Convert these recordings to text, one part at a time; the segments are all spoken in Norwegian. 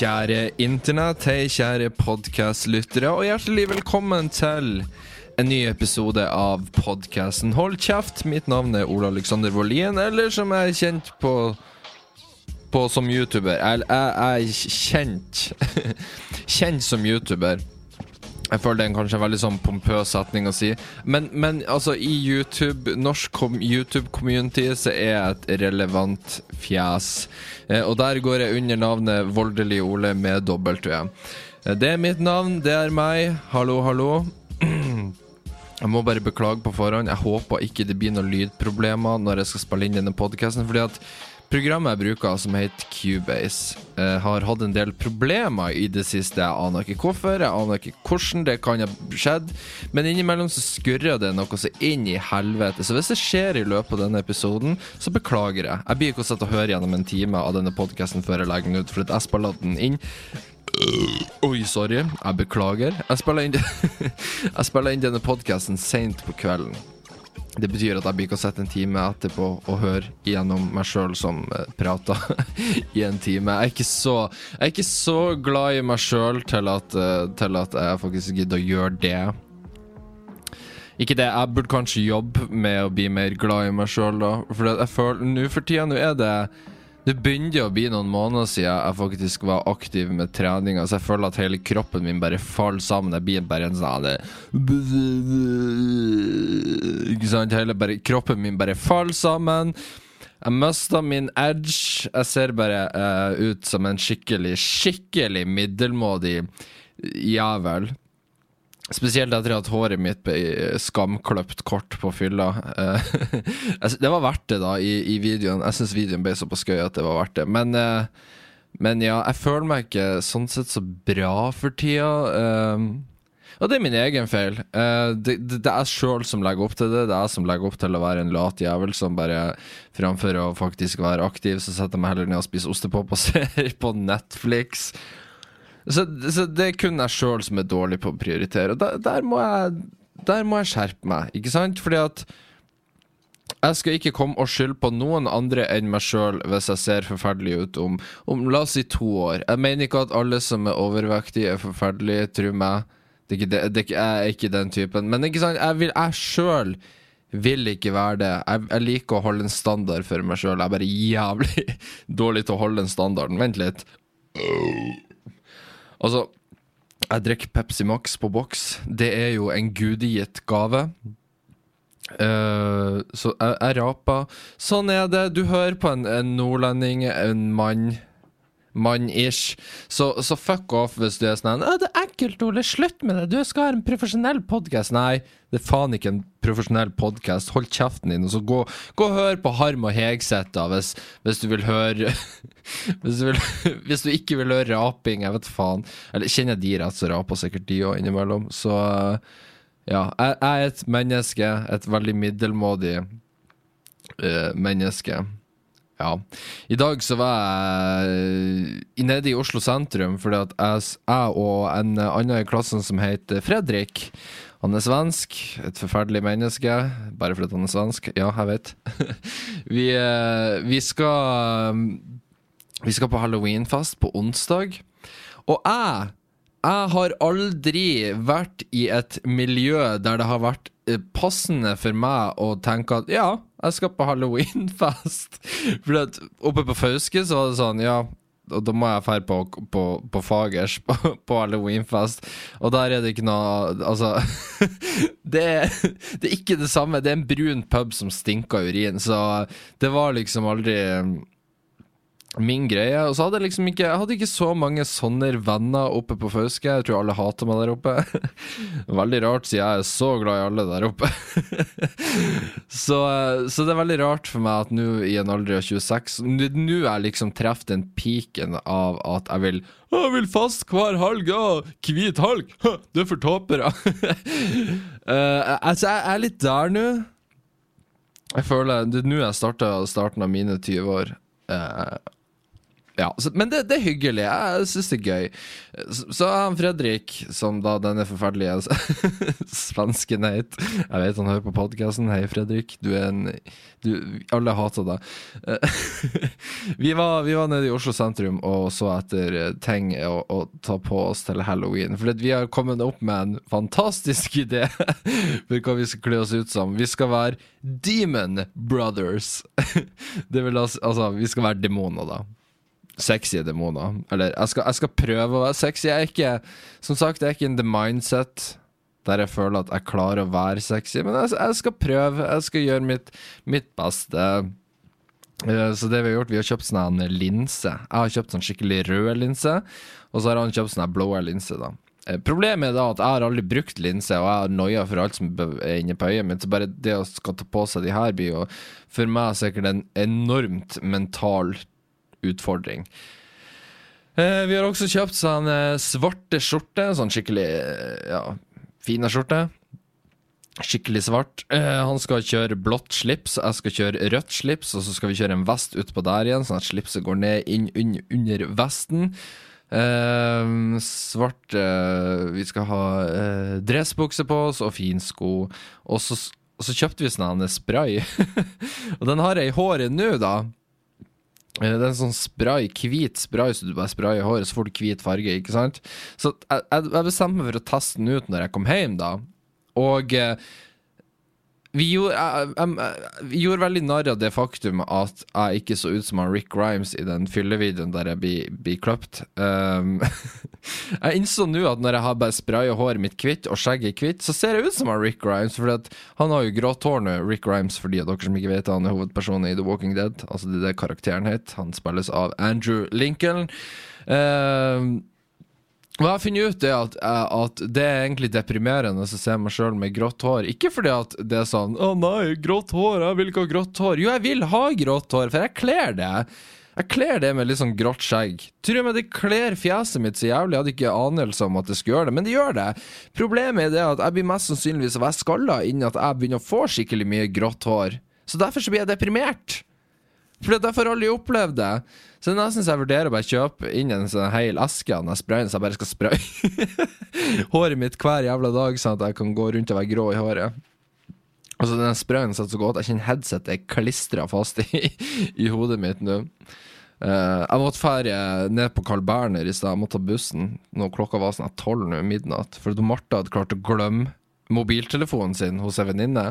Kjære internett. Hei, kjære podkastlyttere, og hjertelig velkommen til en ny episode av podkasten Hold kjeft. Mitt navn er Ola Alexander Wollien, eller som jeg er kjent på på som YouTuber. Jeg, jeg er kjent Kjent som YouTuber. Jeg føler det er kanskje en veldig sånn pompøs setning å si. Men, men altså, i YouTube, norsk YouTube-community så er jeg et relevant fjes. Eh, og der går jeg under navnet Voldelig Ole med W. Eh, det er mitt navn, det er meg. Hallo, hallo. Jeg må bare beklage på forhånd. Jeg håper ikke det blir noen lydproblemer når jeg skal spille inn denne podkasten, fordi at Programmet jeg bruker, som heter Cubase, eh, har hatt en del problemer i det siste. Jeg aner ikke hvorfor, jeg aner ikke hvordan det kan ha skjedd, men innimellom så skurrer det noe så inn i helvete. Så hvis det skjer i løpet av denne episoden, så beklager jeg. Jeg blir ikke å sitte og høre gjennom en time av denne podkasten før jeg legger den ut, for jeg spiller den inn. Oi, sorry. Jeg beklager. Jeg spiller inn, jeg spiller inn denne podkasten seint på kvelden. Det betyr at jeg blir ikke å sette en time etterpå og høre gjennom meg sjøl som uh, prater i en time. Jeg er ikke så, er ikke så glad i meg sjøl til, uh, til, at jeg faktisk gidder å gjøre det. Ikke det, jeg burde kanskje jobbe med å bli mer glad i meg sjøl, da. For jeg føler nå for tida nå er det det begynte å bli noen måneder siden jeg faktisk var aktiv med treninga, så jeg føler at hele kroppen min bare faller sammen. Jeg blir bare en sånn Ikke sant? Hele bare, kroppen min bare faller sammen. Jeg mista min edge. Jeg ser bare uh, ut som en skikkelig, skikkelig middelmådig jævel. Spesielt etter at håret mitt ble skamkløpt kort på fylla. Eh, det var verdt det, da, i, i videoen. Jeg syns videoen ble såpass gøy at det var verdt det. Men, eh, men, ja, jeg føler meg ikke sånn sett så bra for tida. Eh, og det er min egen feil. Det, det, det er jeg sjøl som legger opp til det. Det er jeg som legger opp til å være en lat jævel som bare framfor å faktisk være aktiv, så setter jeg meg heller ned og spiser ostepop og ser på Netflix. Så, så, det er kun jeg sjøl som er dårlig på å prioritere. Der, der, må jeg, der må jeg skjerpe meg, ikke sant? Fordi at jeg skal ikke komme og skylde på noen andre enn meg sjøl hvis jeg ser forferdelig ut om, om, la oss si to år. Jeg mener ikke at alle som er overvektige, er forferdelige, tro meg. Det er det, det, jeg er ikke den typen. Men ikke sant, jeg, vil, jeg sjøl vil ikke være det. Jeg, jeg, liker å holde en standard for meg sjøl. Jeg er bare jævlig dårlig til å holde den standarden. Vent litt. Altså, jeg drikker Pepsi Max på boks. Det er jo en gudegitt gave. Uh, så jeg, jeg raper. Sånn er det. Du hører på en, en nordlending, en mann mann-ish. Så, så, fuck off hvis du er sånn 'Det er ekkelt, Ole. Slutt med det. Du skal ha en profesjonell podkast.' Nei, det er faen ikke en profesjonell podkast. Hold kjeften din, og så gå, gå og hør på Harm og Hegseth, da, hvis, hvis, du vil høre hvis du, vil, hvis du, ikke vil høre raping, jeg vet faen. Eller kjenner de rett, så raper sikkert de òg innimellom. Så ja, jeg, jeg, er et menneske. Et veldig middelmådig uh, menneske. Ja. I dag så var jeg nede i Oslo sentrum fordi at jeg, og en annen i klassen som heter Fredrik han er svensk, et forferdelig menneske. Bare fordi han er svensk. Ja, jeg vet. vi, eh, vi, skal Vi skal på halloweenfest på onsdag. Og jeg jeg har aldri vært i et miljø der det har vært eh, passende for meg å tenke at ja, jeg skal på halloweenfest. For at oppe på Fauske så var det sånn, ja, og da må jeg dra på, på, på, Fagers på, på halloweenfest, og der er det ikke noe Altså det, det, er ikke det samme. Det er en brun pub som stinker urin, så det var liksom aldri min greie. Og så hadde jeg liksom ikke Jeg hadde ikke så mange sånne venner oppe på Fauske. Jeg tror alle hater meg der oppe. veldig rart, siden jeg er så glad i alle der oppe. så, så, det er veldig rart for meg at nå i en alder av 26 Nå er jeg liksom truffet den peaken av at jeg vil jeg vil fast hver halg! Hvit halg! Det er for tapere! uh, altså, jeg er litt der nå. Jeg føler Nå er jeg starta starten av mine 20 år. Uh, ja, så, men det, det, er hyggelig. Jeg syns det er gøy. Så, så Fredrik, som da denne forferdelige svensken het Jeg vet han hører på podkasten. Hei, Fredrik. Du er en du, Alle hater deg. vi, var, vi var nede i Oslo sentrum og så etter eh, ting å, å ta på oss til halloween. For vi har kommet opp med en fantastisk idé for hva vi skal kle oss ut som. Vi skal være Demon Brothers. det vil altså, altså, vi skal være demoner, da sexy demoner. Eller jeg skal, jeg skal, prøve å være sexy. Jeg er ikke Som sagt, jeg er ikke in the mindset der jeg føler at jeg klarer å være sexy, men jeg, jeg skal prøve. Jeg skal gjøre mitt, mitt beste. Uh, så det vi har gjort, vi har kjøpt sånn linse. Jeg har kjøpt sånn skikkelig rød linse, og så har han kjøpt sånn blå linse, da. Uh, problemet er da at jeg har aldri brukt linse, og jeg har noia for alt som er inne på øyet mitt. Så bare det å skal ta på seg de her blir jo for meg sikkert en enormt mental utfordring. Eh, vi har også kjøpt sånn eh, svarte skjorte, sånn skikkelig eh, ja, fine skjorte. Skikkelig svart. Han skal kjøre blått slips, jeg skal kjøre rødt slips, og så skal vi kjøre en vest utpå der igjen, sånn at slipset går ned inn un under vesten. Eh, svart eh, Vi skal ha dressbukse på oss og finsko. Og så, og så kjøpte vi sånn spray. og den har jeg i håret nå, da. Det er en sånn spray, hvit spray, så du bare sprayer håret, så får du hvit farge, ikke sant? Så jeg, jeg bestemte meg for å teste den ut når jeg kom hjem, da. Og eh, vi gjorde, jeg, jeg, jeg gjorde, veldig narr av det faktum at jeg ikke så ut som han Rick Grimes i den fyllevideoen der jeg blir, kløpt. Um, jeg innså nå at når jeg har bare spraya håret mitt hvitt og skjegget hvitt, så ser jeg ut som han Rick Grimes. For han har jo grått hår nå, Rick Grimes, for de dere som ikke vet han er hovedpersonen i The Walking Dead. Altså det er det karakteren het. Han spilles av Andrew Lincoln. Um, hva jeg funnet ut, er at, eh, at, det er egentlig deprimerende å se meg sjøl med grått hår. Ikke fordi at det er sånn 'Å nei, grått hår, jeg vil ikke ha grått hår'. Jo, jeg vil ha grått hår, for jeg kler det. Jeg kler det med litt sånn grått skjegg. Tror meg det kler fjeset mitt så jævlig. Jeg hadde ikke anelse om at det skulle gjøre det, men det gjør det. Problemet er det at jeg blir mest sannsynligvis å være skalla innen at jeg begynner å få skikkelig mye grått hår. Så derfor så blir jeg deprimert. For derfor har aldri opplevd det. Så det er nesten så jeg vurderer å bare kjøpe inn en sånn hel eske av den sprayen, så jeg bare skal spraye håret mitt hver jævla dag, sånn at jeg kan gå rundt og være grå i håret. Altså Den sprayen satt så godt. Jeg kjenner headsetet er klistra fast i, i, hodet mitt nå. Uh, jeg måtte fære ned på Carl Berner i stad. Jeg måtte ta bussen når klokka var sånn tolv nå, midnatt. For Martha hadde klart å glemme mobiltelefonen sin hos ei venninne.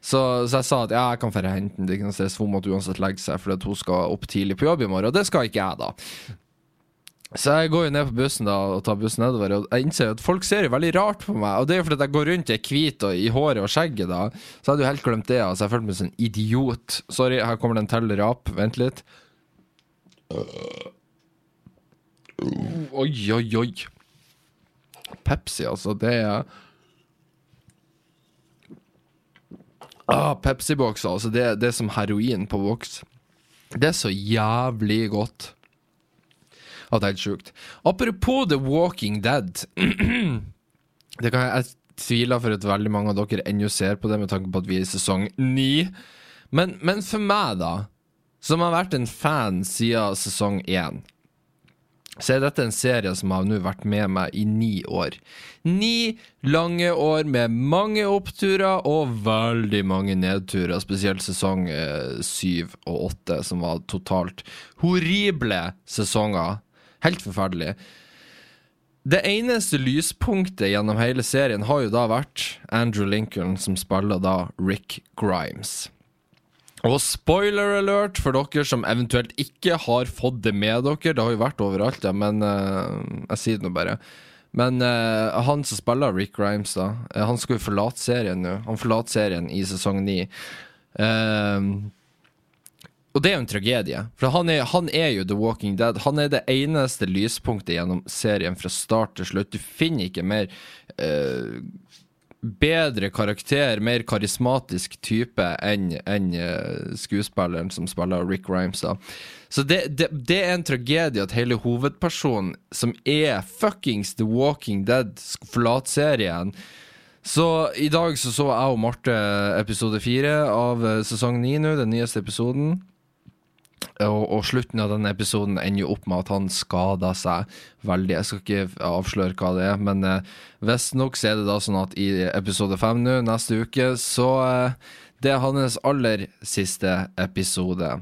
Så, så, jeg sa at ja, jeg kan dra hente den. Det er ikke noe stress, hun måtte uansett legge seg fordi hun skal opp tidlig på jobb i morgen. Og det skal ikke jeg, da. Så jeg går jo ned på bussen da og tar bussen nedover, og jeg innser at folk ser jo veldig rart på meg. Og det er jo fordi jeg går rundt i hvit og i håret og skjegget, da. Så jeg hadde jo helt glemt det. Altså, jeg følte meg som en idiot. Sorry, her kommer det en til rap. Vent litt. Oi, oi, oi. Pepsi, altså. Det er Ah, Pepsi-bokser, altså. Det, det er som heroin på boks. Det er så jævlig godt. At det er helt sjukt. Apropos The Walking Dead. det kan jeg, jeg tviler for at veldig mange av dere ennå ser på det, med tanke på at vi er i sesong ni. Men, men for meg, da, som har vært en fan siden sesong én så er dette en serie som har nå vært med meg i ni år. Ni lange år med mange oppturer og veldig mange nedturer, spesielt sesong eh, og åtte, som var totalt horrible sesonger. Helt forferdelig. Det eneste lyspunktet gjennom hele serien har jo da vært Andrew Lincoln, som spiller da Rick Grimes. Og spoiler alert for dere som eventuelt ikke har fått det med dere. Det har jo vært overalt, ja, men uh, jeg sier det nå bare. Men uh, han som spiller Rick Grimes, da, uh, han skal jo forlate serien nå. Han forlater serien i sesong ni. og det er jo en tragedie, for han er, han er, jo The Walking Dead. Han er det eneste lyspunktet gjennom serien fra start til slutt. Du finner ikke mer bedre karakter, mer karismatisk type enn en, uh, skuespilleren som spiller Rick Rimes. Så det, det, det, er en tragedie at hele hovedpersonen, som er fuckings The Walking Dead, forlater serien. Så i dag så, så jeg og Marte episode fire av uh, sesong ni nå, den nyeste episoden. Og, og slutten av denne episoden ender jo opp med at han skader seg veldig. Jeg skal ikke avsløre hva det er, men eh, visstnok er det da sånn at i episode fem nå, neste uke, så eh, Det er hans aller siste episode.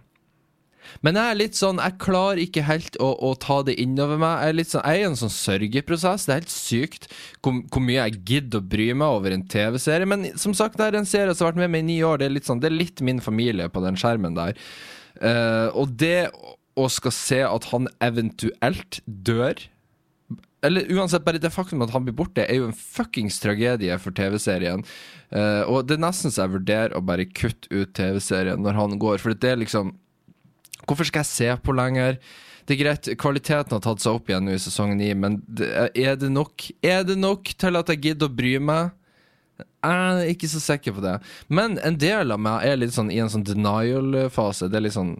Men jeg er litt sånn, jeg klarer ikke helt å, å ta det innover meg. Jeg er litt sånn, jeg er i en sånn sørgeprosess. Det er helt sykt hvor, hvor mye jeg gidder å bry meg over en TV-serie. Men som sagt, det er en serie som har vært med meg i ni år. Det er litt sånn, det er litt min familie på den skjermen der. Uh, og det å skal se at han eventuelt dør Eller uansett, bare det faktum at han blir borte, er jo en fuckings tragedie for TV-serien. Uh, og det er nesten så jeg vurderer å bare kutte ut TV-serien når han går, for det er liksom Hvorfor skal jeg se på lenger? Det er greit, kvaliteten har tatt seg opp igjen nå i sesong 9, men er det nok? Er det nok til at jeg gidder å bry meg? Jeg er ikke så sikker på det. Men en del av meg er litt sånn i en sånn denial-fase. Det er litt sånn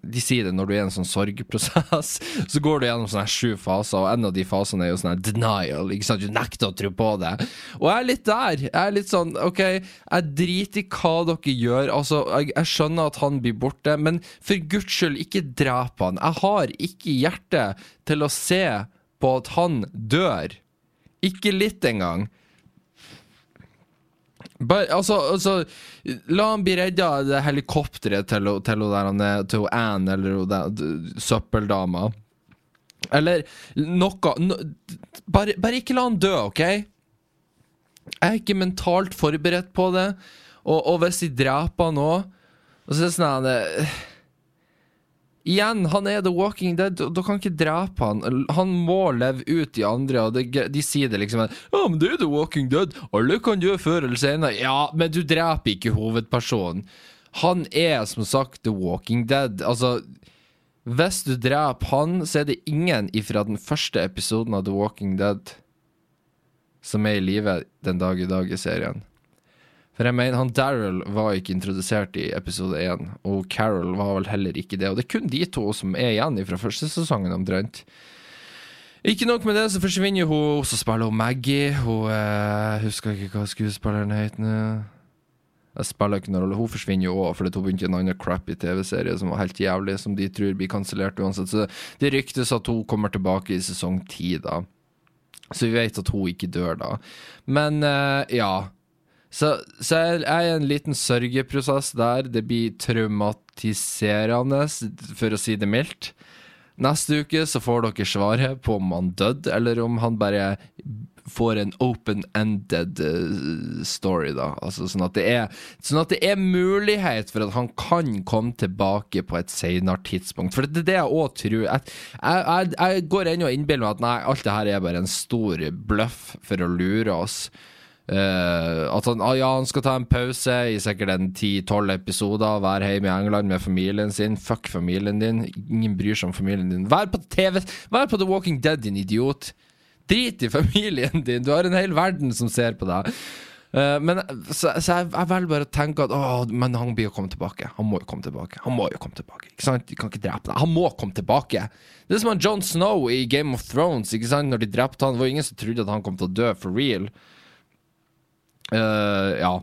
de sier det når du er i en sånn sorgprosess, så går du gjennom sånne sju faser, og en av de fasene er jo sånn denial. Ikke sant? Du nekter å tro på det. Og jeg er litt der. Jeg er litt sånn OK, jeg driter i hva dere gjør. Altså, jeg, jeg, skjønner at han blir borte, men for guds skyld, ikke drep han. Jeg har ikke hjerte til å se på at han dør. Ikke litt engang. Bare, altså, altså, La han bli redda av helikopteret til, til, til, til Anne eller søppeldama. Eller noe no, bare, bare, ikke la han dø, OK? Jeg er ikke mentalt forberedt på det. Og, og hvis de dreper han òg Og så er det sånn Igjen, han er The Walking Dead, og du kan ikke drepe han. Han må leve ut de andre, og det, de sier det liksom Ja, men det er The Walking Dead, alle kan dø før eller senere. Ja, men du dreper ikke hovedpersonen. Han er som sagt The Walking Dead. Altså, hvis du dreper han, så er det ingen ifra den første episoden av The Walking Dead som er i live den dag i dag i serien. For jeg mener, han Daryl var ikke introdusert i episode én, og Carol var vel heller ikke det. Og det er kun de to som er igjen fra første sesongen omtrent. Ikke nok med det, så forsvinner hun Så spiller hun Maggie. Hun eh, husker ikke hva skuespilleren het nå. Jeg spiller ikke noen rolle. Hun forsvinner jo òg, fordi hun begynte en annen crappy TV-serie som var helt jævlig, som de tror blir kansellert uansett. Så det ryktes at hun kommer tilbake i sesong ti, da. Så vi vet at hun ikke dør da. Men uh, ja. Så, så jeg er i en liten sørgeprosess der. Det blir traumatiserende, for å si det mildt. Neste uke så får dere svaret på om han døde, eller om han bare får en open-ended uh, story, da. Altså, sånn, at er, sånn at det er mulighet for at han kan komme tilbake på et senere tidspunkt. For det er det jeg òg tror. Jeg, jeg, jeg går ennå og innbiller meg at nei, alt det her er bare en stor bløff for å lure oss. Uh, at han, ah, ja, han skal ta en pause i sikkert en 10-12 episoder, være hjemme i England med familien sin. Fuck familien din. Ingen bryr seg om familien din. Vær på TV! Vær på The Walking Dead, din idiot! Drit i familien din! Du har en hel verden som ser på deg. Uh, men Så, så jeg, jeg, velger bare å tenke at Åh, men han blir jo komme tilbake. Han må jo komme tilbake. Han må jo komme tilbake Ikke sant? De kan ikke drepe deg. Han må komme tilbake. Det er som han John Snow i Game of Thrones. Ikke sant? Når de drepte han Det var ingen som trodde at han kom til å dø for real. Uh, ja.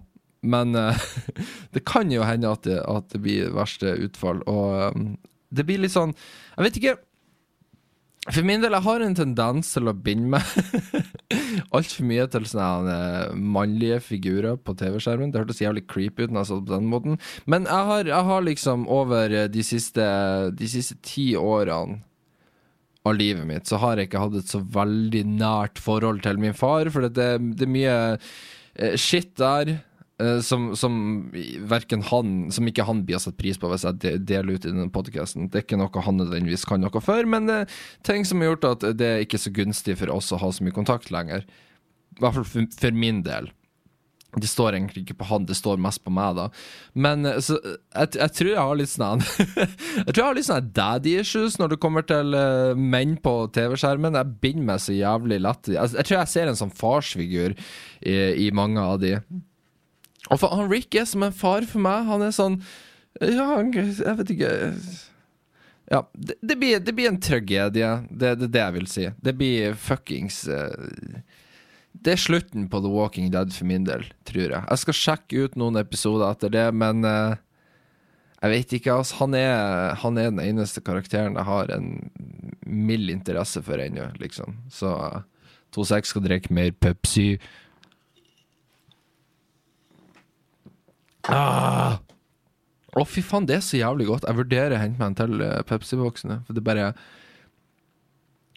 Men uh, det kan jo hende at det, at det blir verste utfall. Og um, det blir litt sånn Jeg vet ikke. For min del, jeg har en tendens til å binde meg altfor mye til sånne mannlige figurer på TV-skjermen. Det hørtes jævlig creepy ut når jeg det på den måten. Men jeg har, jeg har liksom over de siste, de siste ti årene av livet mitt, så har jeg ikke hatt et så veldig nært forhold til min far. For det, det er mye Eh, shit der uh, som, som han Som ikke han blir satt pris på hvis jeg deler ut i denne podkasten. Det er ikke noe han nødvendigvis kan noe for, men det er ting som har gjort at det er ikke så gunstig for oss å ha så mye kontakt lenger. I hvert fall for, for min del. Det står egentlig ikke på han, det står mest på meg, da. Men eh, så, jeg, jeg, tror jeg har litt sånn Jeg tror jeg har litt sånn daddy issues når det kommer til uh, menn på TV-skjermen. Jeg binder meg så jævlig lett. Jeg, jeg, tror jeg ser en sånn farsfigur i, i mange av de. Og for, han Rick er som en far for meg. Han er sånn Ja, jeg vet ikke ja, det, det, blir, det blir, en tragedie. Det er det, det, jeg vil si. Det blir fuckings uh, det er slutten på The Walking Dead for min del, tror jeg. Jeg skal sjekke ut noen episoder etter det, men uh, Jeg vet ikke, altså. Han er, han er den eneste karakteren jeg har en mild interesse for ennå, liksom. Så 2-6 skal drikke mer Pepsi. Ah! oh, fy faen, det er så jævlig godt. Jeg vurderer å hente meg en til uh, Pepsi-boksene. For det bare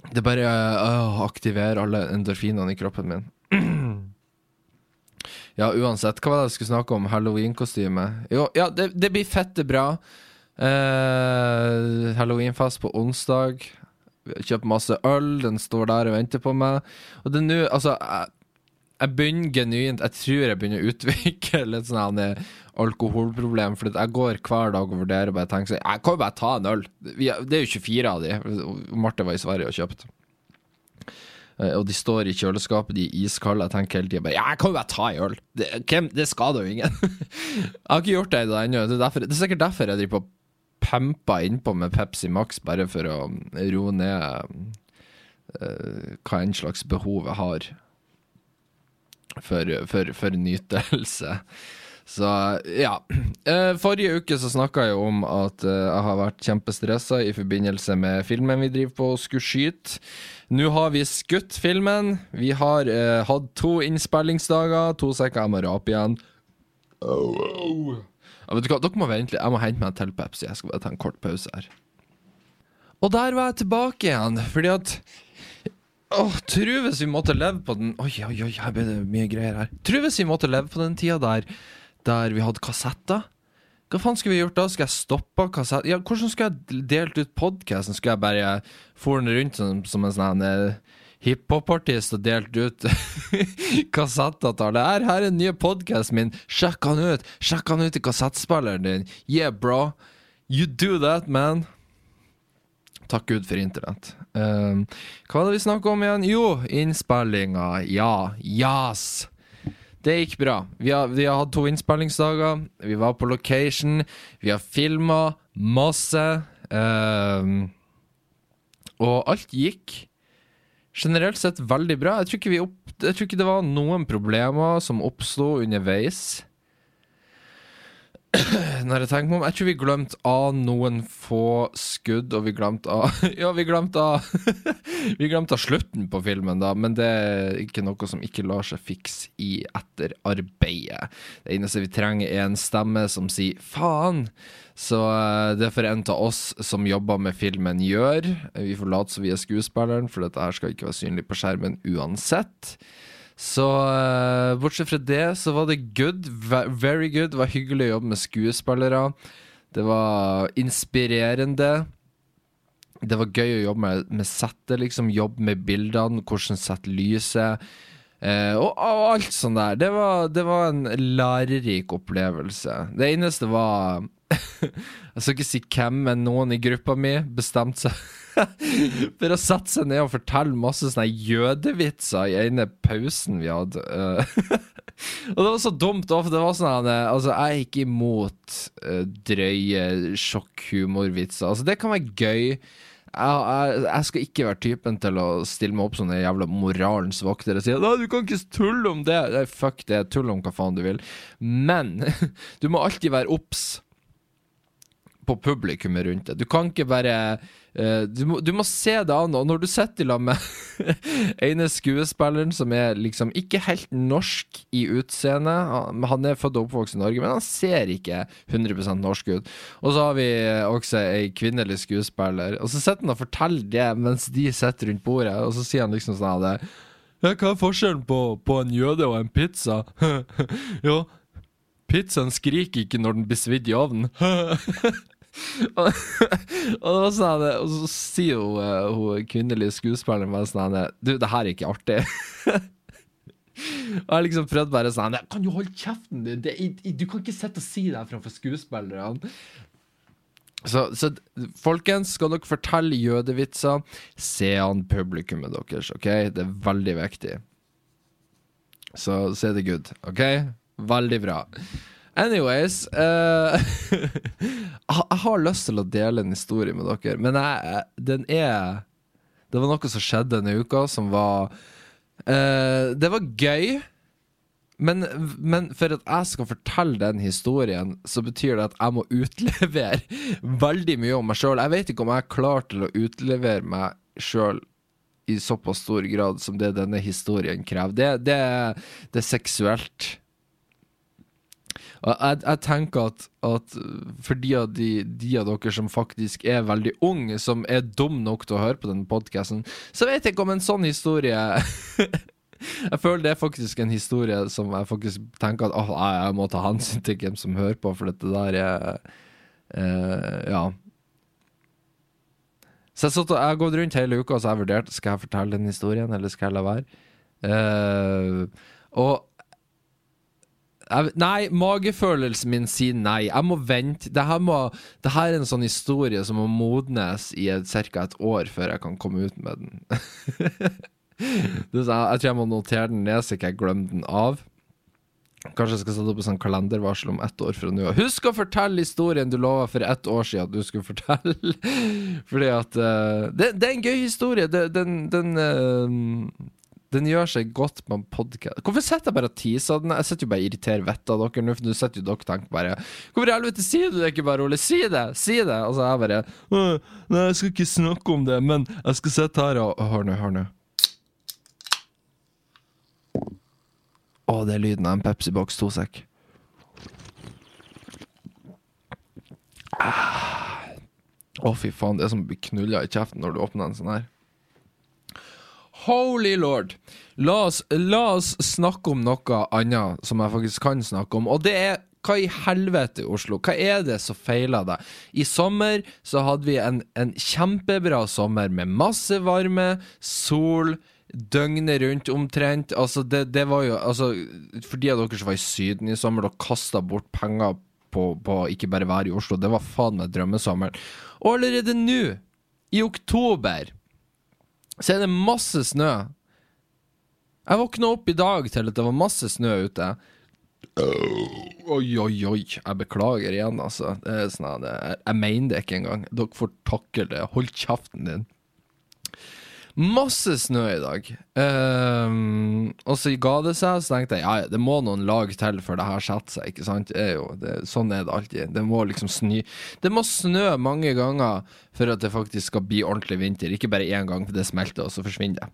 Det bare øh, aktiverer alle endorfinene i kroppen min. ja, uansett. Hva var det jeg skulle snakke om? Halloween-kostyme? Jo, ja, det, det blir fette bra. Uh, Halloweenfest på onsdag. Kjøpt masse øl, den står der og venter på meg. Og det er nå Altså, jeg, jeg begynner genuint Jeg tror jeg begynner å utvikle litt sånn alkoholproblem. For jeg går hver dag og vurderer og bare tenker sånn Jeg kan jo bare ta en øl. Det er jo 24 av de. Marte var i Sverige og kjøpte. Eh, og de står i kjøleskapet, de er iskalde. Jeg tenker hele tida bare jeg kan jo bare ta en øl. Det, det skader jo ingen. jeg har ikke gjort det ennå. Det, det, er sikkert derfor jeg driver på pampa innpå med Pepsi Max, bare for å roe ned uh, hva enn slags behov jeg har for, for, for nytelse. Så ja. Eh, forrige uke så snakka jeg om at eh, jeg har vært kjempestressa i forbindelse med filmen vi driver på og skulle skyte. Nå har vi skutt filmen. Vi har uh, hatt to innspillingsdager. To sekker jeg må rape igjen. Oh, oh. Ja, vet du hva, Dere må vente. Jeg må hente meg en til Pepsi. Jeg skal bare ta en kort pause her. Og der var jeg tilbake igjen, fordi at Åh, Tro hvis vi måtte leve på den Oi, oi, oi, her ble det mye greier her. Tro hvis vi måtte leve på den tida der Der vi hadde kassetter. Hva faen skulle vi gjort da? Skal jeg stoppe kassett... Ja, hvordan skulle jeg delt ut podkasten? Skulle jeg bare få den rundt som, som en sånn uh, hiphop-artist og delt ut kassetter til alle? Her, er den nye podkasten min. Sjekk han ut! Sjekk han ut i kassettspilleren din. Yeah, bro. You do that, man. Takk Gud for internett. Um, hva var det vi snakka om igjen? Jo, innspillinga. Ja. Jas. Det gikk bra. Vi har, vi har, hatt to innspillingsdager. Vi var på location. Vi har filma masse. Uh, og alt gikk generelt sett veldig bra. Jeg tror, opp, jeg tror ikke det var noen problemer som oppsto underveis. Når jeg tenker meg om, er ikke vi glemt av noen få skudd, og vi glemte av Ja, vi glemte av Vi glemte av slutten på filmen, da, men det er ikke noe som ikke lar seg fikse i etterarbeidet. Det eneste vi trenger, er en stemme som sier 'faen'. Så uh, det får en av oss som jobber med filmen, gjøre. Vi får late som vi er skuespilleren, for dette her skal ikke være synlig på skjermen uansett. Så uh, bortsett fra det, så var det good. Very good. Det var hyggelig å jobbe med skuespillere. Det var inspirerende. Det var gøy å jobbe med, med settet, liksom. Jobbe med bildene, hvordan sette lyset. Uh, og, og, alt sånt der. Det var, det var en lærerik opplevelse. Det eneste var Jeg skal ikke si hvem, men noen i gruppa mi bestemte seg For å sette seg ned og fortelle masse sånne jødevitser i ene pausen vi hadde. og det var så dumt, for det var sånn Altså, jeg er ikke imot uh, drøye sjokkhumorvitser. Altså, det kan være gøy. Jeg, jeg, jeg, skal ikke være typen til å stille meg opp som den jævla moralens vokter og si at du kan ikke tulle om det. Nei, fuck det, tull om hva faen du vil. Men du må alltid være obs på publikummet rundt deg. Du kan ikke bare uh, du, må, du, må, se det an. Og når du sitter sammen med ene skuespilleren som er liksom ikke helt norsk i utseende Han er født og oppvokst i Norge, men han ser ikke 100 norsk ut. Og så har vi også ei kvinnelig skuespiller, og så sitter han og forteller det mens de sitter rundt bordet, og så sier han liksom sånn ja, Hva er forskjellen på, på en jøde og en pizza? jo, pizzaen skriker ikke når den blir svidd i ovnen. og, og, sånn, og, så sier jo uh, hun kvinnelige skuespilleren bare sånn Du, det her er ikke artig. og jeg liksom prøvde bare sånn Kan du holde kjeften din? du kan ikke sitte og si det her framfor skuespillerne. Så, så, folkens, skal dere fortelle jødevitser, se an publikummet deres, OK? Det er veldig viktig. Så, så er det good, OK? Veldig bra. Anyways uh, Jeg har lyst til å dele en historie med dere, men jeg, den er Det var noe som skjedde denne uka som var uh, Det var gøy, men, men for at jeg skal fortelle den historien, så betyr det at jeg må utlevere veldig mye om meg sjøl. Jeg vet ikke om jeg er klar til å utlevere meg sjøl i såpass stor grad som det denne historien krever. Det, det, det er seksuelt. Og jeg, jeg tenker at, at for de av, de, de av dere som faktisk er veldig unge, som er dum nok til å høre på denne podkasten, så vet jeg ikke om en sånn historie Jeg føler det er faktisk en historie som jeg faktisk tenker at åh, jeg må ta hensyn til hvem som hører på, for dette der er uh, Ja. Så jeg, satt, jeg har gått rundt hele uka og så har jeg vurdert Skal jeg fortelle den historien, eller skal jeg la være. Uh, og Nei, magefølelsen min sier nei. Jeg må vente. Det her, er en sånn historie som må modnes i ca. et år før jeg kan komme ut med den. jeg tror jeg må notere den ned så ikke jeg glemmer den av. Kanskje jeg skal sette opp en sånn kalendervarsel om ett år fra nå. Husk å fortelle historien du lova for ett år siden at du skulle fortelle! Fordi at uh, det, det, er en gøy historie. Det, den, den uh, den gjør seg godt på en podkast. Hvorfor sitter jeg bare og teaser den? Jeg sitter jo bare og irriterer vettet av dere nå, for nå sitter jo dere og tenker bare Hvorfor i helvete sier du det ikke bare, Ole? Si det! Si det! Og så er jeg bare Nei, jeg skal ikke snakke om det, men jeg skal sitte her og Hør nå, hør nå. Å, det er lyden av en Pepsi Box 2-sekk. Ah. Å, fy faen, det er som å bli knulla i kjeften når du åpner en sånn her. Holy lord. La oss, la oss, snakke om noe annet som jeg faktisk kan snakke om, og det er hva i helvete, Oslo? Hva er det som feiler deg? I sommer så hadde vi en, en kjempebra sommer med masse varme, sol, døgnet rundt omtrent. Altså, det, det var jo altså, For de av dere som var i Syden i sommer og kasta bort penger på, på ikke bare være i Oslo, det var faen meg drømmesommeren. Og allerede nå, i oktober så er det masse snø. Jeg våkna opp i dag til at det var masse snø ute. Oi, oi, oi. Jeg beklager igjen, altså. Det er sånn, jeg, jeg mener det ikke engang. Dere får takle det. Hold kjeften din. Masse snø i dag. Um, og så ga det seg, så tenkte jeg ja, det må noen lag til før det her setter seg. ikke sant? Er jo, det, sånn er det alltid. Det må liksom snø Det må snø mange ganger for at det faktisk skal bli ordentlig vinter. Ikke bare én gang, for det smelter, og så forsvinner det.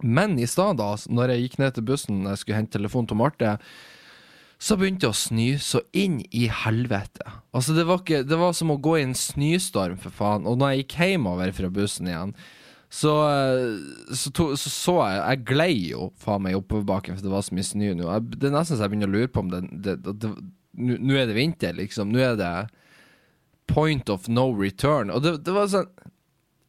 Men i stad, da, når jeg gikk ned til bussen jeg skulle hente telefonen til Marte, så begynte det å snø så inn i helvete. Altså, det var, ikke, det var som å gå i en snøstorm, for faen. Og når jeg gikk hjemover fra bussen igjen så så, to, så, så jeg Jeg glei jo faen meg oppoverbakken, for det var så mye snø nå. Det er nesten så jeg begynner å lure på om det, det, det Nå er det vinter, liksom. Nå er det point of no return. Og det, det var sånn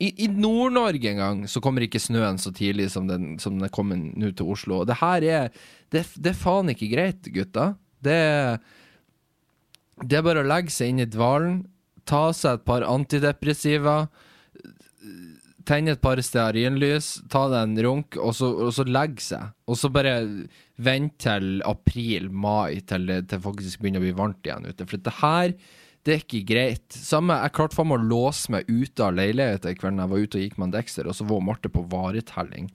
I, i Nord-Norge en gang så kommer ikke snøen så tidlig som den, som den kommer nå til Oslo. Og det her er det, det er faen ikke greit, gutta. Det, det er bare å legge seg inn i dvalen, ta seg et par antidepressiva tenne et par stearinlys, ta deg en runk, og så, og så legge seg. Og så bare vente til april-mai, til det faktisk begynner å bli varmt igjen ute. For det her, det er ikke greit. Samme, Jeg klarte faen meg å låse meg ute av leiligheten i kveld jeg var ute og gikk med en Dexter, og så var Marte på varetelling.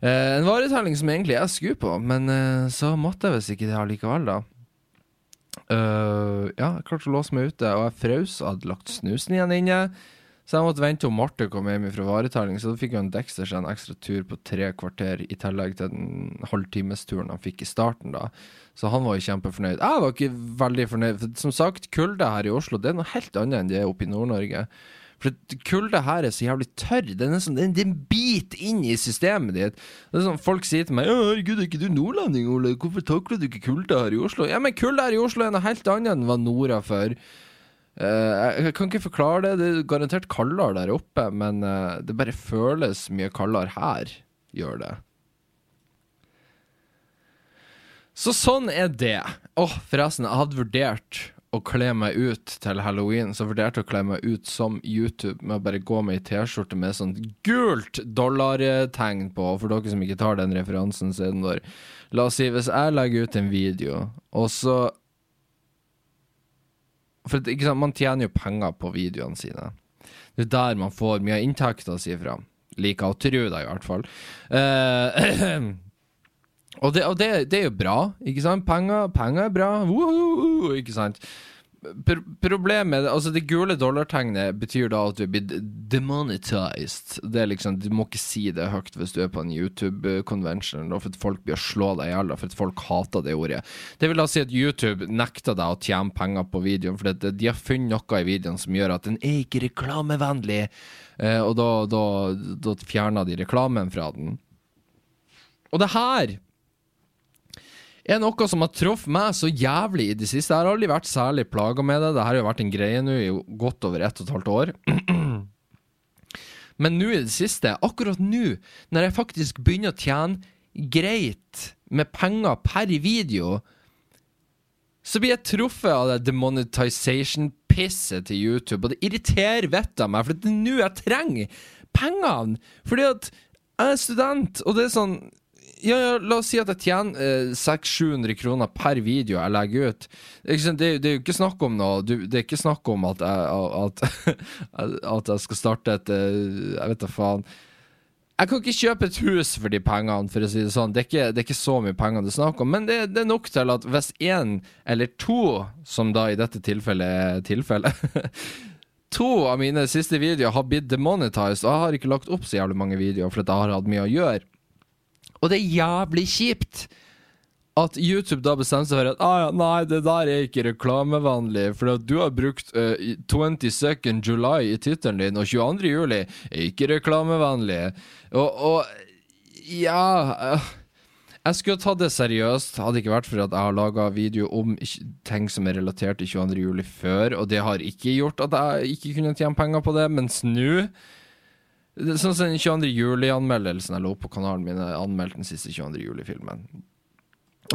Eh, en varetelling som egentlig jeg skulle på, men eh, så måtte jeg visst ikke det allikevel, da. Uh, ja, jeg klarte å låse meg ute, og jeg frøs, hadde lagt snusen igjen inne. Så jeg måtte vente til Marte kom hjem fra varetelling, så da fikk en Dexter seg en ekstra tur på tre kvarter, i tillegg til den halvtimesturen han fikk i starten, da. Så han var jo kjempefornøyd. Jeg var ikke veldig fornøyd. For som sagt, kulde her i Oslo det er noe helt annet enn det er oppe i Nord-Norge. For kulda her er så jævlig tørr. Det er nesten den biter inn i systemet ditt. Det er sånn Folk sier til meg 'Herregud, er ikke du nordlending, Ole? Hvorfor takler du ikke kulda her i Oslo?' Ja, men kulda her i Oslo er noe helt annet enn hva Nora før. Uh, jeg kan ikke forklare det. Det er garantert kaldere der oppe, men uh, det bare føles mye kaldere her, gjør det. Så sånn er det. Åh, oh, forresten, jeg hadde vurdert å kle meg ut til halloween, så vurderte jeg å kle meg ut som YouTube med å bare gå med ei T-skjorte med sånn gult dollartegn på. For dere som ikke tar den referansen, så er den der La oss si, hvis jeg legger ut en video, og så for sant, man tjener jo penger på videoene sine. Det er der man får mye inntekter si fra. Liker å tro det, i hvert fall. Uh, Og, det, og det, det, er jo bra, ikke sant? Penger, penger er bra, Woohoo, ikke sant? Pro problemet Altså, det gule dollartegnet betyr da at du er blitt demonetized. Det er liksom Du må ikke si det høyt hvis du er på en YouTube-convention, for at folk blir å slå deg i hjel, for at folk hater det ordet. Det vil da si at YouTube nekter deg å tjene penger på videoen, for de har funnet noe i videoen som gjør at den er ikke reklamevennlig, eh, og da, da, da fjerner de reklamen fra den. Og det her er noe som har truffet meg så jævlig i det siste. Jeg har aldri vært særlig plaga med det. Det har jo vært en greie nå i godt over ett og et halvt år. Men nå i det siste, akkurat nå, når jeg faktisk begynner å tjene greit med penger per video, så blir jeg truffet av det demonetization-pisset til YouTube, og det irriterer vettet av meg, for det er nå jeg trenger pengene! Fordi at jeg er student, og det er sånn ja, ja, la oss si at jeg tjener eh, 600-700 kroner per video jeg legger ut. Det, det, er jo ikke snakk om noe Det er ikke snakk om at jeg, at, at jeg skal starte et eh, Jeg vet da faen. Jeg kan ikke kjøpe et hus for de pengene, for å si det sånn. Det er ikke, det er ikke så mye penger det er snakk om, men det, det, er nok til at hvis én eller to, som da i dette tilfellet er tilfellet To av mine siste videoer har blitt demonetized, og jeg har ikke lagt opp så jævlig mange videoer fordi jeg har hatt mye å gjøre. Og det er jævlig kjipt at YouTube da bestemmer seg for at ah, ja, nei, det der er ikke reklamevennlig, for du har brukt uh, 22nd July i tittelen din, og 22. juli er ikke reklamevennlig. Og, og ja uh, Jeg skulle tatt det seriøst, hadde ikke vært for at jeg har laga video om ting som er relatert til 22. juli før, og det har ikke gjort at jeg ikke kunne tjene penger på det, mens nå Sånn som den 22. juli-anmeldelsen jeg lå på kanalen min, anmeldte den siste 22. juli-filmen.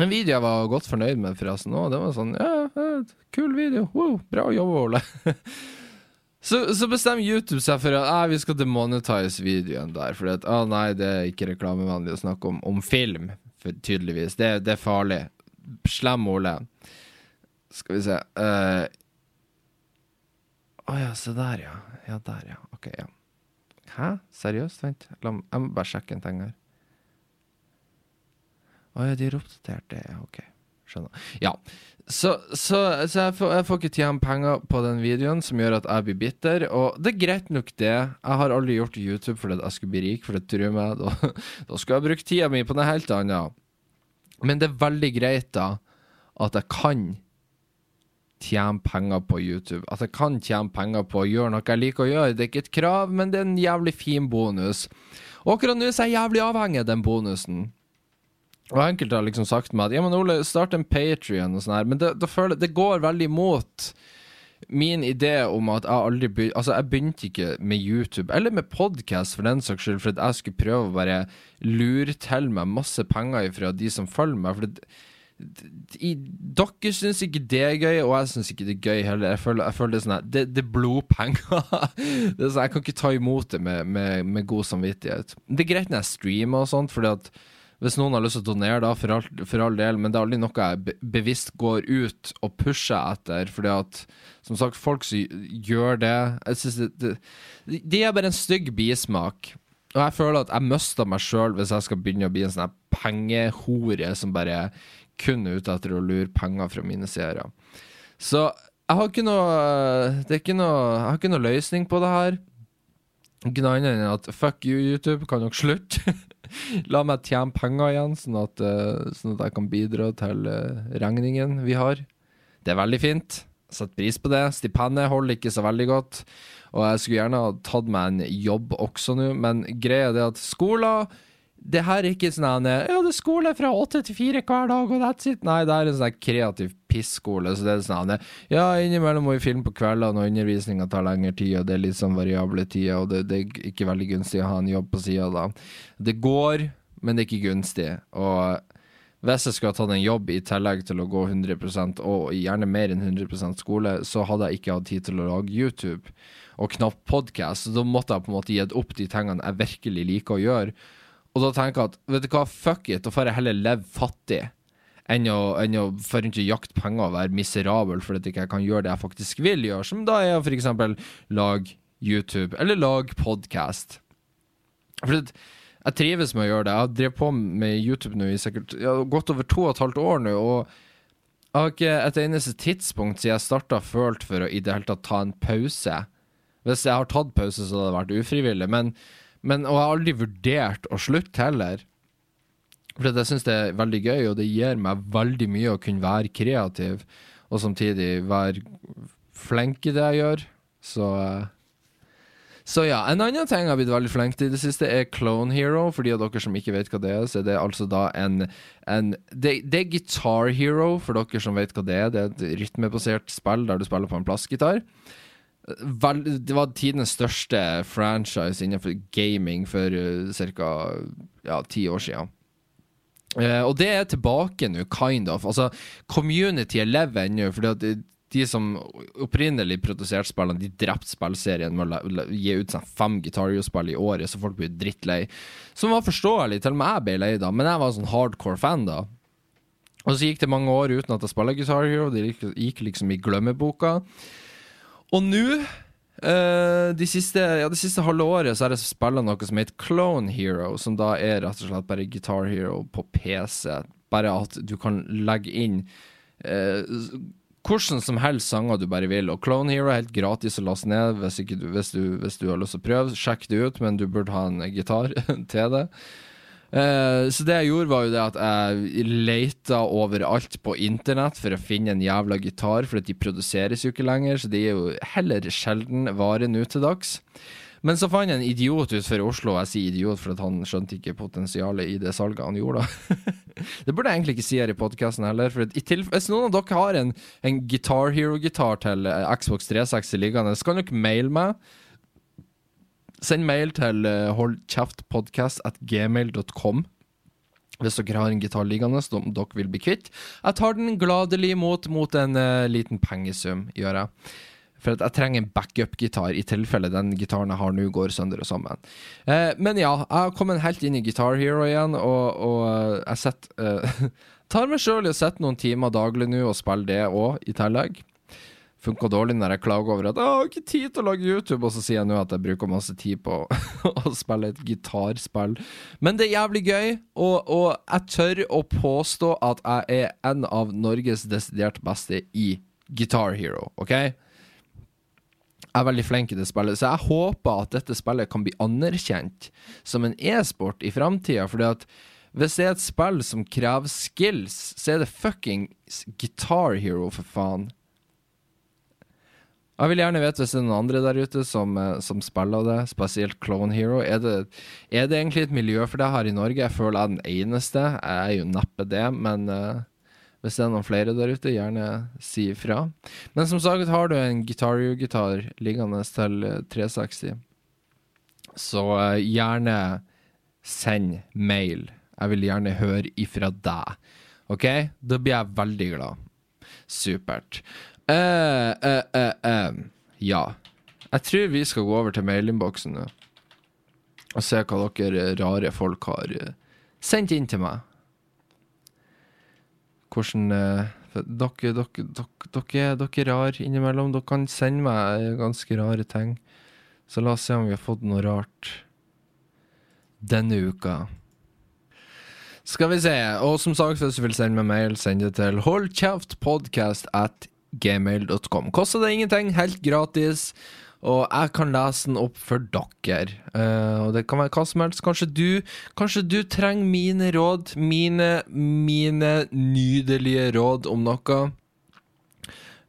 En video jeg var godt fornøyd med, forresten. Også. Det var sånn Ja, kul video. Wow, bra jobb, Ole. så, så, bestemmer YouTube seg for at vi skal demonetize videoen der. For at, ah, nei, det er ikke reklamevennlig å snakke om, om film, for, tydeligvis. Det, det, er farlig. Slem Ole. Skal vi se Å uh, oh, ja, se der, ja. Ja, der, ja. Ok, ja. Hæ? Seriøst? Vent, La, jeg må bare sjekke en ting her. Å ja, de er oppdatert det. Ok, skjønner. Ja, så, så, så jeg, får, jeg, får, ikke tjene penger på den videoen, som gjør at jeg blir bitter. Og det er greit nok, det. Jeg har aldri gjort YouTube fordi jeg skulle bli rik, for det tror jeg meg. Da, da skulle jeg brukt tida mi på noe helt annet. Men det er veldig greit, da, at jeg kan tjene penger på YouTube. At jeg kan tjene penger på å gjøre noe jeg liker å gjøre. Det er ikke et krav, men det er en jævlig fin bonus. Og akkurat nå er jeg jævlig avhengig av den bonusen. Og enkelte har liksom sagt meg at ja, men Ole, start en Patrion og sånn her, men det, det, føler, det går veldig imot min idé om at jeg aldri begynte Altså, jeg begynte ikke med YouTube, eller med podkast for den saks skyld, for at jeg skulle prøve å bare lure til meg masse penger fra de som følger meg. For det, dere syns ikke det er gøy, og jeg syns ikke det er gøy heller. Jeg føler, jeg føler det er sånn det, det, er blodpenger. det er sånn, jeg kan ikke ta imot det med, med, med, god samvittighet. Det er greit når jeg streamer og sånt, fordi at hvis noen har lyst til å donere, da, for all, for all del, men det er aldri noe jeg bevisst går ut og pusher etter, fordi at som sagt, folk som gjør det Jeg synes det, det, det er bare en stygg bismak. Og jeg føler at jeg mister meg sjøl hvis jeg skal begynne å bli en sånn pengehore som bare kun ute etter å lure penger fra mine seere. Så jeg har ikke noe Det er ikke noe Jeg har ikke noe løsning på det her. Ikke noe annet enn at fuck you, YouTube, kan dere slutte? La meg tjene penger igjen, sånn at, uh, sånn at jeg kan bidra til uh, regningen vi har. Det er veldig fint. Sett pris på det. Stipendet holder ikke så veldig godt. Og jeg skulle gjerne ha tatt meg en jobb også nå, men greia er at skoler det her er ikke sånn Ja, det er skole fra åtte til fire hver dag, og that's it. Nei, det er en sånn kreativ pisskole. Så det er sånn at, Ja, innimellom må vi filme på kveldene, og undervisninga tar lengre tid, og det er litt sånn variable tider, og det, det, er ikke veldig gunstig å ha en jobb på sida da. Det går, men det er ikke gunstig. Og hvis jeg skulle ha tatt en jobb i tillegg til å gå 100% og gjerne mer enn 100% skole, så hadde jeg ikke hatt tid til å lage YouTube og knapt podkast. Da måtte jeg på en måte gitt opp de tingene jeg virkelig liker å gjøre. Og da tenker jeg at vet du hva, fuck it, da får jeg heller leve fattig enn å, enn å for ikke jakte penger og være miserabel fordi jeg ikke kan gjøre det jeg faktisk vil gjøre, som da er å f.eks. lage YouTube eller lage podkast. For Jeg trives med å gjøre det. Jeg har drevet på med YouTube nå i sikkert ja, godt over to og et halvt år nå, og jeg har ikke et eneste tidspunkt siden jeg starta følt for å i det hele tatt ta en pause. Hvis jeg har tatt pause, så hadde det vært ufrivillig, men, men Og jeg har aldri vurdert å slutte heller. For jeg syns det er veldig gøy, og det gir meg veldig mye å kunne være kreativ, og samtidig være flink i det jeg gjør. Så uh, så ja, En annen ting jeg har blitt veldig flink til i det siste, er Clone Hero. For de av dere som ikke vet hva det er, så er det altså da en, en det, det, er Guitar Hero, for dere som vet hva det er. Det er et rytmebasert spill der du spiller på en plastgitar. Det var tidenes største franchise innenfor gaming for uh, ca. Ja, ti år siden. Uh, og det er tilbake nå, kind of. Altså, community lever ennå, for de som opprinnelig produserte spillene, de drepte spillserien med å gi ut sånn fem Guitar spill i året, så folk ble drittlei. Som var forståelig, til og med jeg ble lei da, men jeg var sånn hardcore fan da. Og så gikk det mange år uten at jeg spilte Guitar Hero, det gikk liksom i glemmeboka. Og nå Uh, de siste, ja, det siste halve året så har jeg spilt noe som heter Clone Hero, som da er rett og slett bare Guitar Hero på PC. Bare at du kan legge inn uh, hvordan som helst sanger du bare vil. Og Clone Hero er helt gratis å laste ned hvis, du, hvis, du, hvis du, har lyst til å prøve. Sjekk det ut, men du burde ha en gitar til det. Uh, så det jeg gjorde, var jo det at jeg leita overalt på internett for å finne en jævla gitar, for de produseres jo ikke lenger, så de er jo heller sjelden vare nå til dags. Men så fant jeg en idiot utenfor Oslo, og jeg sier idiot for at han skjønte ikke potensialet i det salget han gjorde. det burde jeg egentlig ikke si her i podkasten heller. For hvis noen av dere har en, en Guitar Hero-gitar til eh, Xbox 360 liggende, så kan dere maile meg. Send mail til uh, holdkjeftpodkast.gmail.com hvis dere har en gitar liggende som dere vil bli kvitt. Jeg tar den gladelig imot mot en uh, liten pengesum, gjør jeg. For jeg trenger en backup-gitar i tilfelle den gitaren jeg har nå, går sønder og sammen. Eh, men ja, jeg har kommet helt inn i Guitar Hero igjen, og, og eh, jeg setter eh, Tar meg sjøl i å sette noen timer daglig nå og spille det òg, i tillegg. Funka dårlig når jeg klager over at jeg har ikke tid til å lage YouTube, og så sier jeg nå at jeg bruker masse tid på å spille et gitarspill. Men det er jævlig gøy, og, og jeg tør å påstå at jeg er en av Norges desidert beste i Guitar Hero, OK? Jeg er veldig flink i det spillet, så jeg håper at dette spillet kan bli anerkjent som en e-sport i framtida. Fordi at hvis det er et spill som krever skills, så er det fuckings Guitar Hero, for faen. Jeg vil gjerne vite hvis det er noen andre der ute som, eh, som spiller det, spesielt Clone Hero. Er det, er det, egentlig et miljø for det her i Norge? Jeg føler jeg er den eneste. Jeg er jo neppe det, men uh, hvis det er noen flere der ute, gjerne si ifra. Men som sagt, har du en Guitario-gitar liggende til 360, så uh, gjerne send mail. Jeg vil gjerne høre ifra deg. OK? Da blir jeg veldig glad. Supert. Uh, uh, ja. Jeg tror vi skal gå over til mailinnboksen nå. Og se hva dere rare folk har sendt inn til meg hvordan uh, dere, dere, dere, dere, er rare innimellom. Dere kan sende meg ganske rare ting. Så la oss se om vi har fått noe rart denne uka. Skal vi se. Og som sagt, hvis du vil sende meg mail, send det til holdkjeftpodkast at gmail.com. Koster det ingenting, helt gratis. Og jeg kan lese den opp for dere. Uh, og det kan være hva som helst. Kanskje du, kanskje du trenger mine råd. Mine, mine nydelige råd om noe.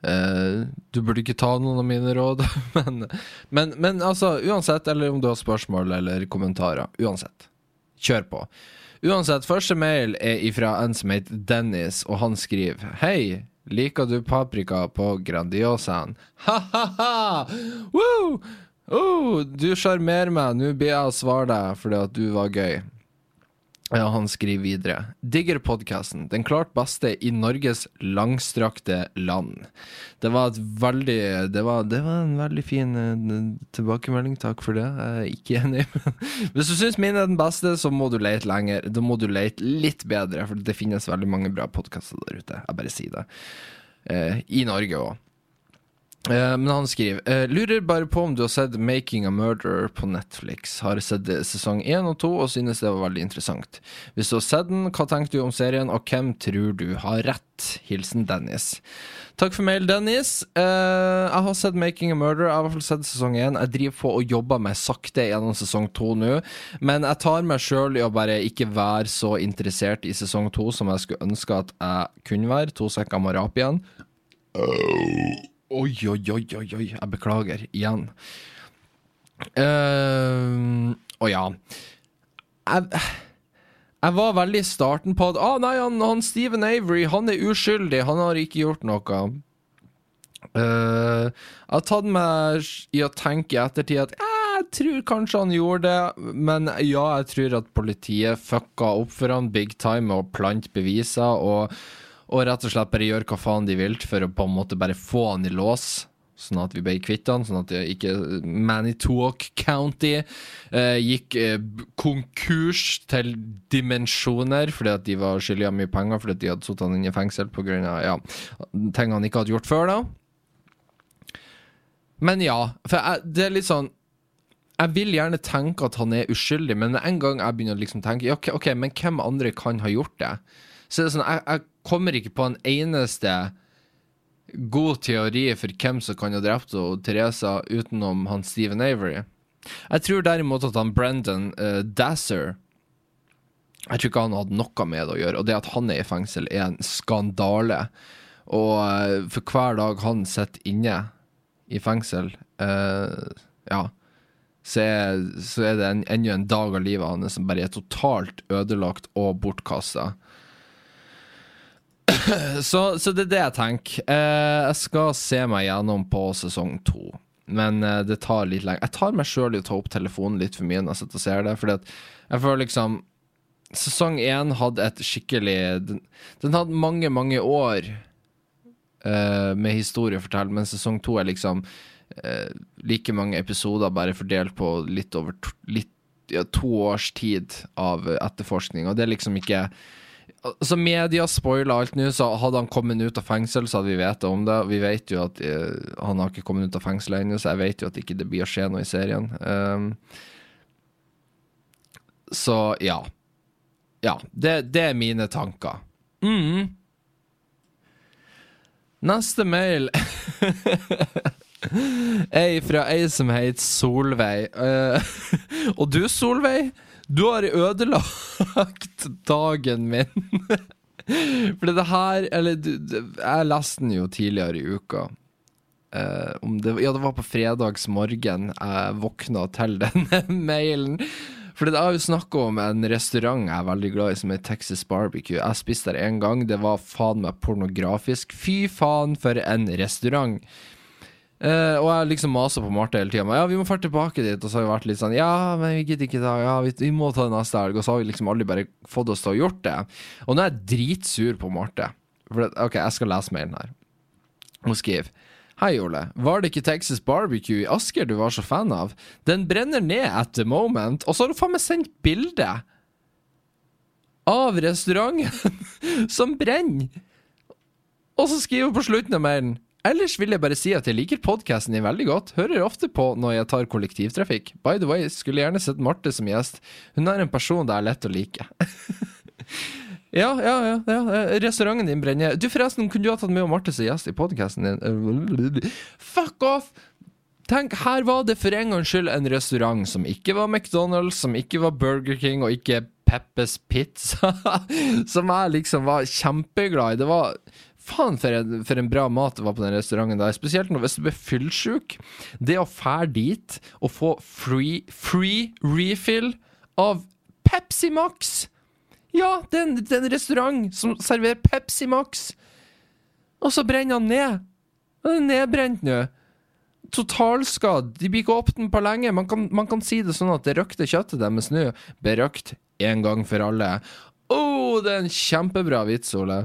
Uh, du burde ikke ta noen av mine råd, men, men, men, altså, uansett, eller om du har spørsmål eller kommentarer. Uansett. Kjør på. Uansett, første mail er ifra en som heter Dennis, og han skriver Hei. Liker du paprika på Grandiosaen? Ha-ha-ha! Woo! Oh, du sjarmerer meg, nå blir jeg å svare deg fordi at du var gøy. Ja, han skriver videre. Digger podkasten. Den klart beste i Norges langstrakte land. Det var et veldig Det var, det var en veldig fin uh, tilbakemelding. Takk for det. Jeg er ikke enig. Hvis du syns min er den beste, så må du lete lenger. Da må du lete litt bedre, for det finnes veldig mange bra podkaster der ute. Jeg bare sier det. Uh, I Norge òg. Eh, men han skriver eh, Lurer bare på om du har sett Making a Murderer på Netflix. Har sett sesong én og to og synes det var veldig interessant. Hvis du har sett den, hva tenker du om serien, og hvem tror du har rett? Hilsen Dennis. Takk for mail, Dennis. Eh, jeg har sett Making a Murder. Jeg har i hvert fall sett sesong én. Jeg driver på og jobber meg sakte gjennom sesong to nå, men jeg tar meg sjøl i å bare ikke være så interessert i sesong to som jeg skulle ønske at jeg kunne være. To sekker må rape igjen. Oi, oi, oi, oi, oi. Jeg beklager igjen. Uh, å ja. Jeg, jeg var veldig i starten på at ah, nei, han, han Steven Avery han er uskyldig, han har ikke gjort noe. Uh, jeg har tatt meg i å tenke i ettertid at jeg tror kanskje han gjorde det, men ja, jeg tror at politiet fucka opp for han big time med å plante beviser. og og rett og slett bare gjøre hva faen de vil for å på en måte bare få han i lås. Sånn at vi ble kvitt han, sånn at ikke Manitowoc County eh, gikk eh, konkurs til dimensjoner fordi at de var skyldige mye penger fordi at de hadde satt han inn i fengsel pga. Ja, ting han ikke hadde gjort før, da. Men ja, for jeg, det er litt sånn jeg vil gjerne tenke at han er uskyldig, men en gang jeg begynner å liksom tenke ok, ok, men hvem andre kan ha gjort det? Så det er sånn, jeg, jeg kommer ikke på en eneste god teori for hvem som kan ha drept og Teresa utenom han Steven Avery. Jeg tror derimot at han Brendan uh, Dasser Jeg tror ikke han hadde noe med det å gjøre. Og det at han er i fengsel, er en skandale. Og uh, for hver dag han sitter inne i fengsel, uh, ja så er, så er det ennå en, en dag av livet hans som bare er totalt ødelagt og bortkasta. så, så, det er det jeg tenker. Eh, jeg skal se meg gjennom på sesong to. Men eh, det tar litt lenge. Jeg tar meg sjøl i å ta opp telefonen litt for mye når jeg sitter og ser det. Fordi at jeg føler liksom Sesong én hadde et skikkelig Den, den hadde mange, mange år uh, med historie å fortelle, men sesong to er liksom uh, like mange episoder bare fordelt på litt over to, litt, ja, to års tid av etterforskning. Og det er liksom ikke Altså Media spoila alt nå, så hadde han kommet ut av fengsel, så hadde vi vet om det. Vi vet jo at uh, han har ikke kommet ut av fengsel ennå, så jeg vet jo at ikke det blir å skje noe i serien. Um, så ja. Ja, det, det, er mine tanker. Mm. Neste mail ei fra ei som heter Solveig. Uh, og du, Solveig? Du har ødelagt dagen min. For det her Eller du, jeg leste den jo tidligere i uka. Uh, det, ja, det var på fredagsmorgen jeg våkna til denne mailen. For det er jo snakk om en restaurant jeg er veldig glad i, som er Texas Barbecue. Jeg spiste der én gang. Det var faen meg pornografisk. Fy faen for en restaurant! Uh, og jeg liksom maser på Marte hele tida. Ja, vi må dra tilbake dit. Og så har vi vært litt sånn Ja, men vi gidder ikke da. Ja, vi, vi, må ta det neste helg. Og så har vi liksom aldri bare fått oss til å gjort det. Og nå er jeg dritsur på Marte. For, ok, jeg skal lese mailen her. Hun skriver Hei, Ole. Var det ikke Texas Barbecue i Asker du var så fan av? Den brenner ned at the moment. Og så har du faen meg sendt bilde av restauranten som brenner. Og så skriver hun på slutten av mailen Ellers vil jeg bare si at jeg liker podkasten din veldig godt. Hører ofte på når jeg tar kollektivtrafikk. By the way, skulle gjerne sett Marte som gjest. Hun er en person det er lett å like. ja, ja, ja, ja. Restauranten din brenner. Du, forresten, kunne du ha tatt med Marte som gjest i podkasten din? Fuck off! Tenk, her var det for en gangs skyld en restaurant som ikke var McDonald's, som ikke var Burger King og ikke Peppes Pizza, som jeg liksom var kjempeglad i. Det var Faen, for en, for en, bra mat det var på den restauranten der. Spesielt når, hvis du blir fyllsjuk. Det å fære dit og få free, free refill av Pepsi Max! Ja, det er en, det er en restaurant som serverer Pepsi Max. Og så brenner han ned. Han er nedbrent nå. Totalskadd. De blir ikke åpne på lenge. Man kan, man kan, si det sånn at det røkte kjøttet deres nå ble røkt en gang for alle. Å, oh, det er en kjempebra vits, Ole.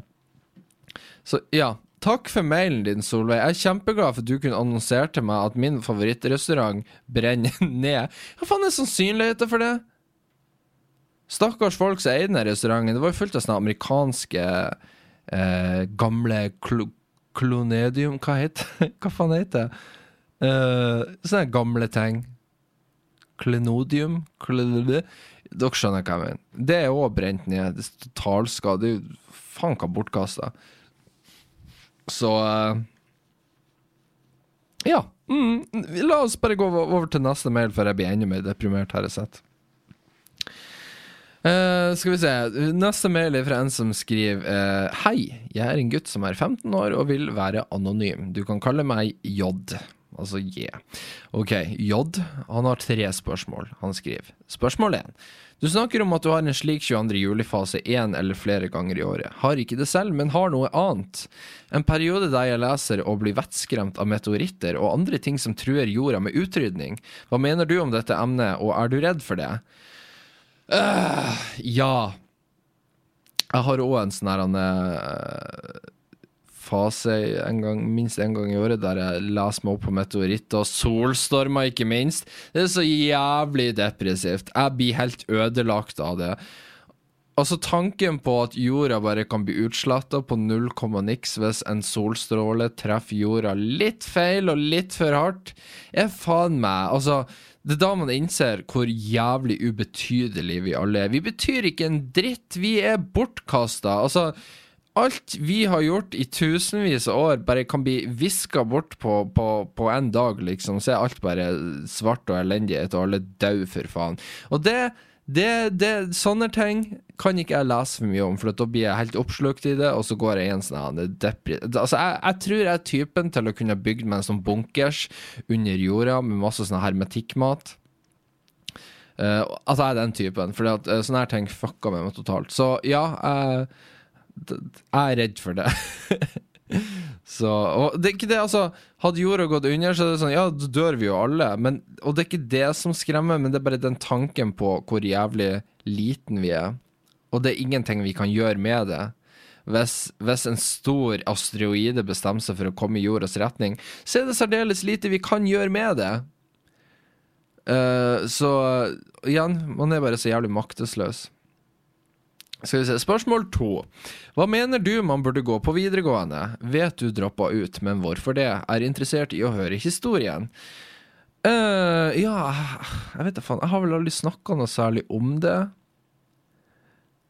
Så ja, takk for mailen din, Solveig. Jeg er kjempeglad for at du kunne annonsere til meg at min favorittrestaurant brenner ned. Hva faen er sannsynligheten for det? Stakkars folk som eide den restauranten. Det var jo fullt av sånne amerikanske eh, gamle klonedium Hva heter det? Hva faen heter det? Uh, sånne gamle ting. Klenodium Klenodium Dere skjønner hva jeg mener. Det er òg brent ned. Det er totalskade. Faen hva bortkasta. Så uh, Ja. Mm, la oss bare gå over til neste mail før jeg blir enda mer deprimert, har sett. Uh, skal vi se. Neste mail er fra en som skriver uh, Hei, jeg er en gutt som er 15 år og vil være anonym. Du kan kalle meg J. Altså J. Ok, J. Han har tre spørsmål. Han skriver. Spørsmål 1. Du snakker om at du har en slik 22. juli-fase én eller flere ganger i året. Har ikke det selv, men har noe annet. En periode der jeg leser og blir vettskremt av meteoritter og andre ting som truer jorda med utrydning. Hva mener du om dette emnet, og er du redd for det? Uh, ja. Jeg har òg en sånn her uh, fase en gang, minst en gang i året der jeg leser meg opp på meteoritter og solstormer, ikke minst. Det er så jævlig depressivt. Jeg blir helt ødelagt av det. Altså Tanken på at jorda bare kan bli utsletta på null komma niks hvis en solstråle treffer jorda litt feil og litt for hardt, er faen meg Altså, det er da man innser hvor jævlig ubetydelig vi alle er. Vi betyr ikke en dritt, vi er bortkasta. Altså, alt vi har gjort i tusenvis av år, bare kan bli viska bort på, på, på en dag, liksom. Så er alt bare svart og elendighet, og alle døde, for faen. Og det det, det, sånne ting kan ikke jeg lese for mye om, for da blir jeg helt oppslukt i det, og så går jeg i en sånn Altså, jeg, jeg, tror jeg er typen til å kunne bygd meg en sånn bunkers under jorda med masse sånn hermetikkmat. Uh, altså, jeg er den typen, for uh, sånne her ting fucka med meg totalt. Så ja, uh, jeg er redd for det. Så, og det er ikke det, altså Hadde jorda gått under, så er det sånn Ja, da dør vi jo alle. Men, og det er ikke det som skremmer, men det er bare den tanken på hvor jævlig liten vi er. Og det er ingenting vi kan gjøre med det. Hvis, hvis en stor asteroide bestemmer seg for å komme i jordas retning, så er det særdeles lite vi kan gjøre med det. Uh, så igjen, man er bare så jævlig maktesløs. Skal vi se, Spørsmål to. Hva mener du man burde gå på videregående? Vet du droppa ut, men hvorfor det? Er interessert i å høre historien. Uh, ja, jeg vet da faen. Jeg har vel aldri snakka noe særlig om det.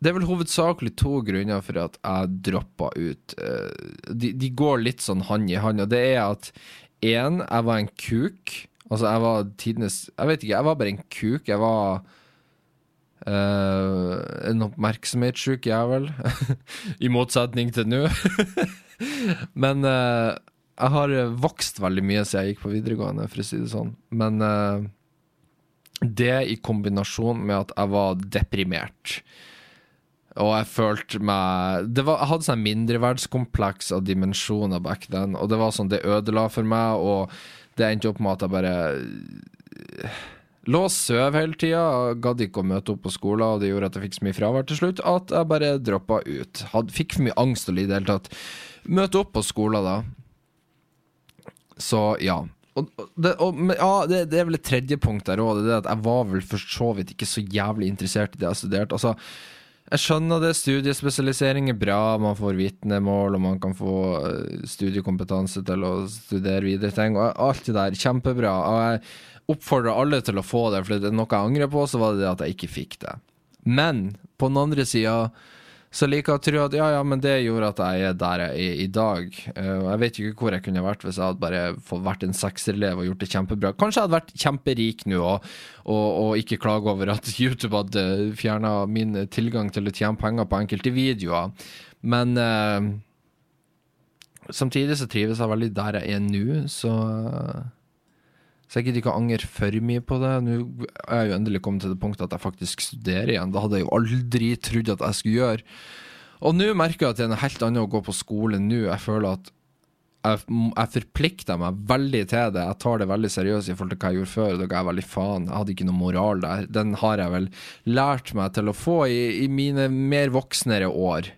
Det er vel hovedsakelig to grunner for at jeg droppa ut. Uh, de, de, går litt sånn hand i hand, og det er at én, jeg var en kuk. Altså, jeg var tidenes Jeg vet ikke, jeg var bare en kuk. Jeg var Uh, en oppmerksomhetssjuk jævel. I motsetning til nå. Men uh, jeg har vokst veldig mye siden jeg gikk på videregående, for å si det sånn. Men uh, det i kombinasjon med at jeg var deprimert. Og jeg følte meg var, Jeg hadde sånn mindreverdskompleks av dimensjoner back then, og det var sånn det ødela for meg, og det endte opp med at jeg bare Lå og sov hele tida, gadd ikke å møte opp på skolen, og det gjorde at jeg fikk så mye fravær til slutt at jeg bare droppa ut. Had, fikk for mye angst og lide i det hele tatt. Møte opp på skolen da. Så ja. Og, det, og, ja, det, det, er vel et tredje punkt der òg. Jeg var vel for så vidt ikke så jævlig interessert i det jeg studerte. Altså, jeg skjønner det. Studiespesialisering er bra. Man får vitnemål, og man kan få eh, studiekompetanse til å studere videre ting. Og alt det der, kjempebra. Og jeg oppfordrer alle til å få det, for det er noe jeg angrer på, så var det det at jeg ikke fikk det. Men på den andre sida så liker jeg å tro at ja, ja, men det gjorde at jeg er der jeg er i dag. Uh, jeg vet ikke hvor jeg kunne vært hvis jeg hadde bare vært en sekserelev og gjort det kjempebra. Kanskje jeg hadde vært kjemperik nå og, og, og ikke klage over at YouTube hadde fjerna min tilgang til å tjene penger på enkelte videoer. Men uh, samtidig så trives jeg veldig der jeg er nå, så så jeg gidder ikke å angre for mye på det. Nå er jeg jo endelig kommet til det punktet at jeg faktisk studerer igjen. Det hadde jeg jo aldri trodd at jeg skulle gjøre. Og nå merker jeg at det er noe helt annet å gå på skole nå. Jeg føler at jeg, jeg forplikter meg veldig til det. Jeg tar det veldig seriøst i forhold til hva jeg gjorde før. Da ga jeg veldig faen. Jeg hadde ikke noe moral der. Den har jeg vel lært meg til å få i, i mine mer voksnere år.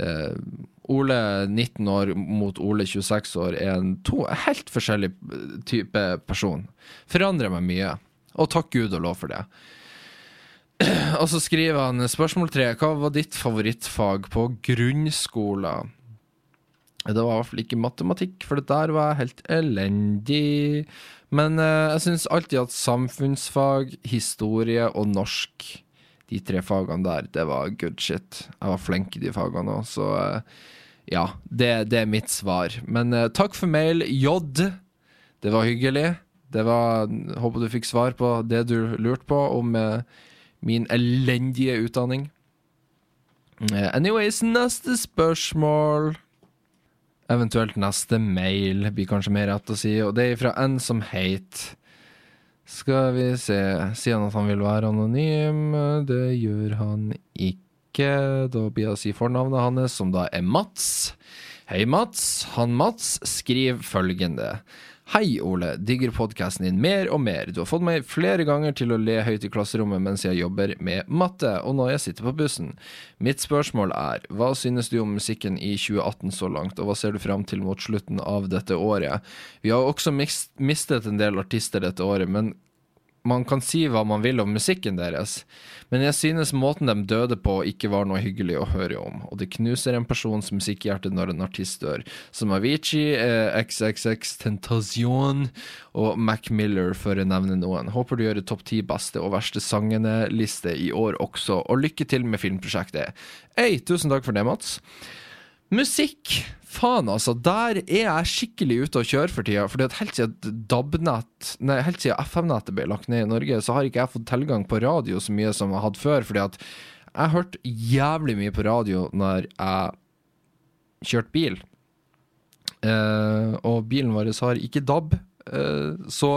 Uh, Ole 19 år mot Ole 26 år er en to, helt forskjellig type person. Forandrer meg mye. Og takk Gud og lov for det. Og så skriver han spørsmål tre. Hva var ditt favorittfag på grunnskolen? Det var i hvert fall ikke matematikk, for det der var jeg helt elendig. Men eh, jeg syns alltid at samfunnsfag, historie og norsk, de tre fagene der, det var good shit. Jeg var flink i de fagene òg, så eh, ja, det, det, er mitt svar. Men eh, takk for mail, J. Det var hyggelig. Det var Håper du fikk svar på det du lurte på om eh, min elendige utdanning. Eh, anyways, neste spørsmål Eventuelt neste mail, blir kanskje mer rett å si. Og det er fra en som heit. Skal vi se Sier han at han vil være anonym? Det gjør han ikke. Da blir det å si fornavnet hans, som da er Mats. Hei, Mats. Han Mats skriver følgende. Hei, Ole. Digger podkasten din mer og mer. Du har fått meg flere ganger til å le høyt i klasserommet mens jeg jobber med matte, og når jeg sitter på bussen. Mitt spørsmål er, hva synes du om musikken i 2018 så langt, og hva ser du fram til mot slutten av dette året? Vi har også mistet en del artister dette året, men man kan si hva man vil om musikken deres, men jeg synes måten de døde på ikke var noe hyggelig å høre om, og det knuser en persons musikkhjerte når en artist dør, som Avicii, eh, XXX Tentacion og Mac Miller, for å nevne noen. Håper du gjør et topp ti beste og verste sangene-liste i år også, og lykke til med filmprosjektet. Hei, tusen takk for det, Mats. Musikk faen, altså. Der er jeg skikkelig ute å kjøre for tida. Fordi at helt siden DAB-nett Nei, helt siden FM-nettet ble lagt ned i Norge, så har ikke jeg fått tilgang på radio så mye som jeg hadde før. Fordi at jeg hørte jævlig mye på radio når jeg kjørte bil. Eh, og bilen vår har ikke DAB, eh, så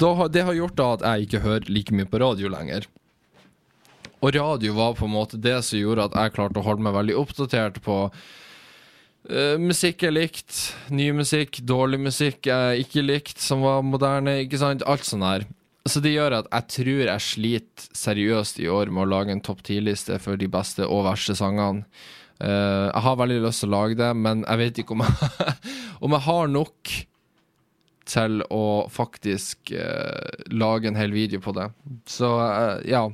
da, det har gjort at jeg ikke hører like mye på radio lenger. Og radio var på en måte det som gjorde at jeg klarte å holde meg veldig oppdatert på Uh, musikk er likt. Ny musikk, dårlig musikk er ikke likt, som var moderne. ikke sant? Alt sånn her. Så det gjør at jeg tror jeg sliter seriøst i år med å lage en topp ti-liste for de beste og verste sangene. Uh, jeg har veldig lyst til å lage det, men jeg vet ikke om jeg, om jeg har nok til å faktisk uh, lage en hel video på det. Så ja.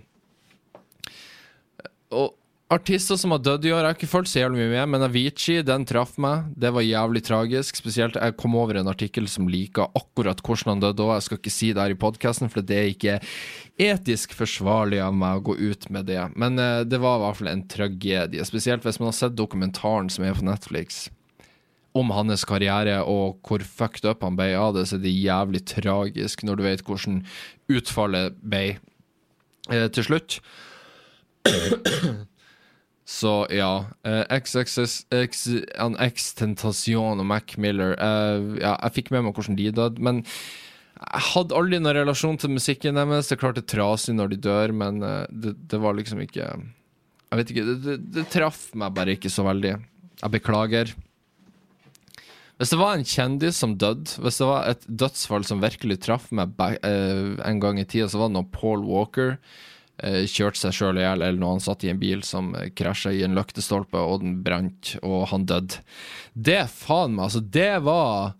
Og Artister som har dødd i år, jeg har ikke følt så jævlig mye med, men Avicii den traff meg. Det var jævlig tragisk. Spesielt jeg kom over en artikkel som liker akkurat hvordan han døde òg. Jeg skal ikke si det her i podkasten, for det er ikke etisk forsvarlig av meg å gå ut med det. Men uh, det var i hvert fall en tragedie. Spesielt hvis man har sett dokumentaren som er på Netflix om hans karriere og hvor fucked up han ble av det, så er det jævlig tragisk når du vet hvordan utfallet ble uh, til slutt. Så ja. Uh, X Tentacion og Mac Miller uh, ja, Jeg fikk med meg hvordan de døde, men jeg hadde aldri noen relasjon til musikken deres. Det er klart det er trasig når de dør, men uh, det, det, var liksom ikke Jeg vet ikke, det, det, det traff meg bare ikke så veldig. Jeg beklager. Hvis det var en kjendis som døde, hvis det var et dødsfall som virkelig traff meg en gang i tida, så var det nå Paul Walker. Eh, kjørte seg sjøl i hjel, eller han satt i en bil som eh, krasja i en løktestolpe, og den brant, og han døde. Det faen meg, altså, det var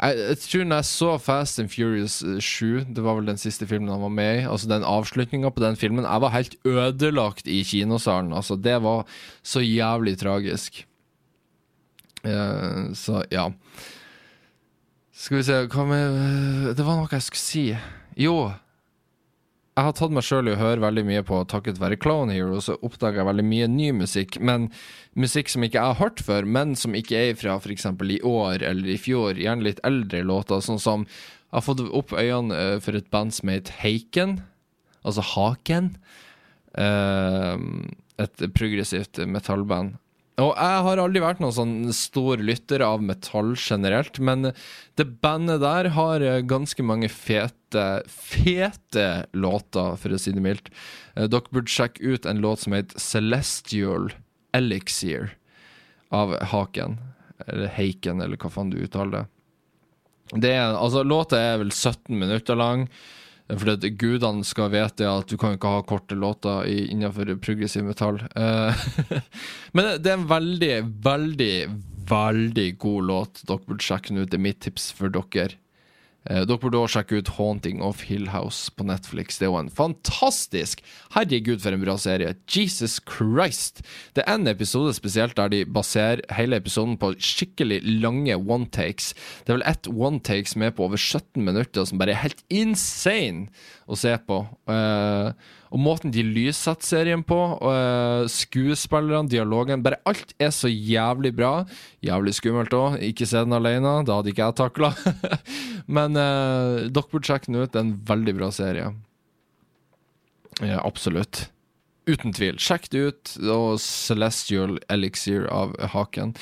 jeg, jeg, tror når jeg så Fast and Furious 7, eh, det var vel den siste filmen han var med i, altså den avslutninga på den filmen Jeg var helt ødelagt i kinosalen. Altså, det var så jævlig tragisk. Uh, så ja. Skal vi se Hva med Det var noe jeg skulle si. Jo jeg har tatt meg sjøl i å høre veldig mye på takket være Clone Hero, så oppdaga jeg veldig mye ny musikk. Men musikk som ikke jeg har hørt før, men som ikke er fra f.eks. i år eller i fjor. Gjerne litt eldre låter, sånn som Jeg har fått opp øynene eh, for et band som heter Haken, altså Haken. Uh, et progressivt metallband. Og jeg har aldri vært noen sånn stor lytter av metall generelt, men det bandet der har eh, ganske mange fete, fete låter, for å si det mildt. Eh, dere burde sjekke ut en låt som heter Celestial Elixir av Haken. Eller Haken, eller hva faen du uttaler det. det er, altså, låta er vel 17 minutter lang. Fordi det, gudene skal vite at du kan ikke ha korte låter i, innenfor progressiv metall. Uh, men det er en veldig, veldig, veldig god låt. Dere burde sjekke den ut. Det er mitt tips for dere. Eh, dere burde også sjekke ut Haunting of Hill House på Netflix. Det er jo en fantastisk Herregud, for en bra serie. Jesus Christ! Det er en episode spesielt der de baserer hele episoden på skikkelig lange one takes. Det er vel ett one take som er på over 17 minutter, som bare er helt insane å se på. Uh, og måten de lyssetter serien på, uh, skuespillerne, dialogen Bare alt er så jævlig bra. Jævlig skummelt òg. Ikke se den alene, det hadde ikke jeg takla. Men uh, dere burde sjekke den ut. Det er en veldig bra serie. Ja, absolutt. Uten tvil. Sjekk det ut. Og Celestial Elixir av Haken.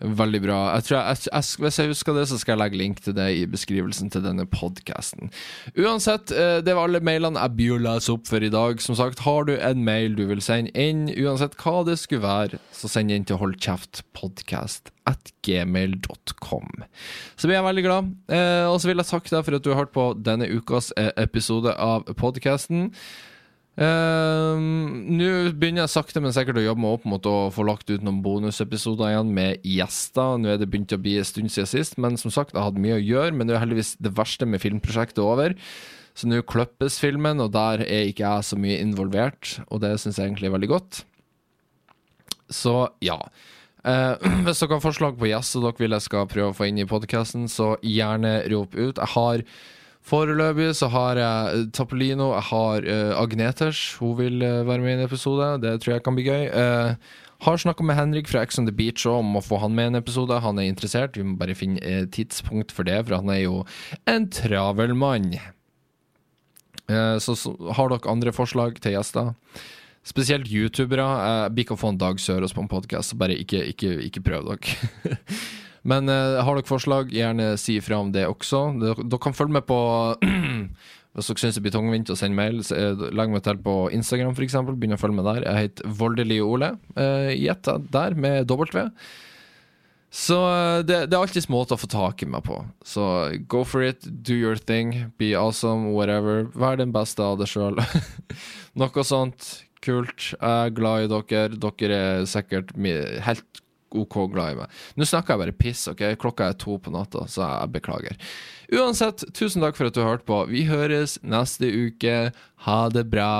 Veldig bra. Jeg tror jeg, jeg, hvis jeg husker det, så skal jeg legge link til det i beskrivelsen til denne podkasten. Uansett, eh, det var alle mailene jeg bør lese opp for i dag. Som sagt, har du en mail du vil sende inn, uansett hva det skulle være, så send inn til holdkjeftpodkast.gmail.com. Så blir jeg veldig glad. Eh, og så vil jeg takke deg for at du har hørt på denne ukas eh, episode av podkasten. Uh, Nå begynner jeg sakte, men sikkert å jobbe meg opp mot å få lagt ut noen bonusepisoder igjen med gjester. Nå er det begynt å bli en stund siden sist, men som sagt, jeg hadde mye å gjøre. Men det er heldigvis det verste med filmprosjektet over. Så nå klippes filmen, og der er ikke jeg så mye involvert. Og det syns jeg egentlig er veldig godt. Så ja. Uh, hvis dere har forslag på gjester dere vil jeg skal prøve å få inn i podkasten, så gjerne rop ut. Jeg har Foreløpig så har jeg Tapolino, jeg har uh, Agneters. Hun vil uh, være med i en episode. Det tror jeg kan bli gøy. Uh, har snakka med Henrik fra Ex on the Beach om å få han med i en episode. Han er interessert. Vi må bare finne tidspunkt for det, for han er jo en travel mann. Så, så, har dere andre forslag til gjester? Spesielt youtubere. Jeg blir ikke å få en Dag Sørås på en podkast, så bare ikke, ikke, ikke prøv dere. Men uh, har dere forslag, gjerne si ifra om det også. Dere, dere kan følge med på Hvis dere syns det blir tungvint å sende mail, så, uh, legg meg til på Instagram f.eks. Begynn å følge med der. Jeg heter Voldelig Ole. Uh, Gjett der, med W. Så det, det, er alltid måter å få tak i meg på. Så go for it, do your thing, be awesome, whatever. Vær den beste av deg sjøl. Noe sånt. Kult. Jeg er glad i dere. Dere er sikkert helt OK glad i meg. Nå snakker jeg bare piss, ok? Klokka er to på natta, så jeg beklager. Uansett, tusen takk for at du hørte på. Vi høres neste uke. Ha det bra.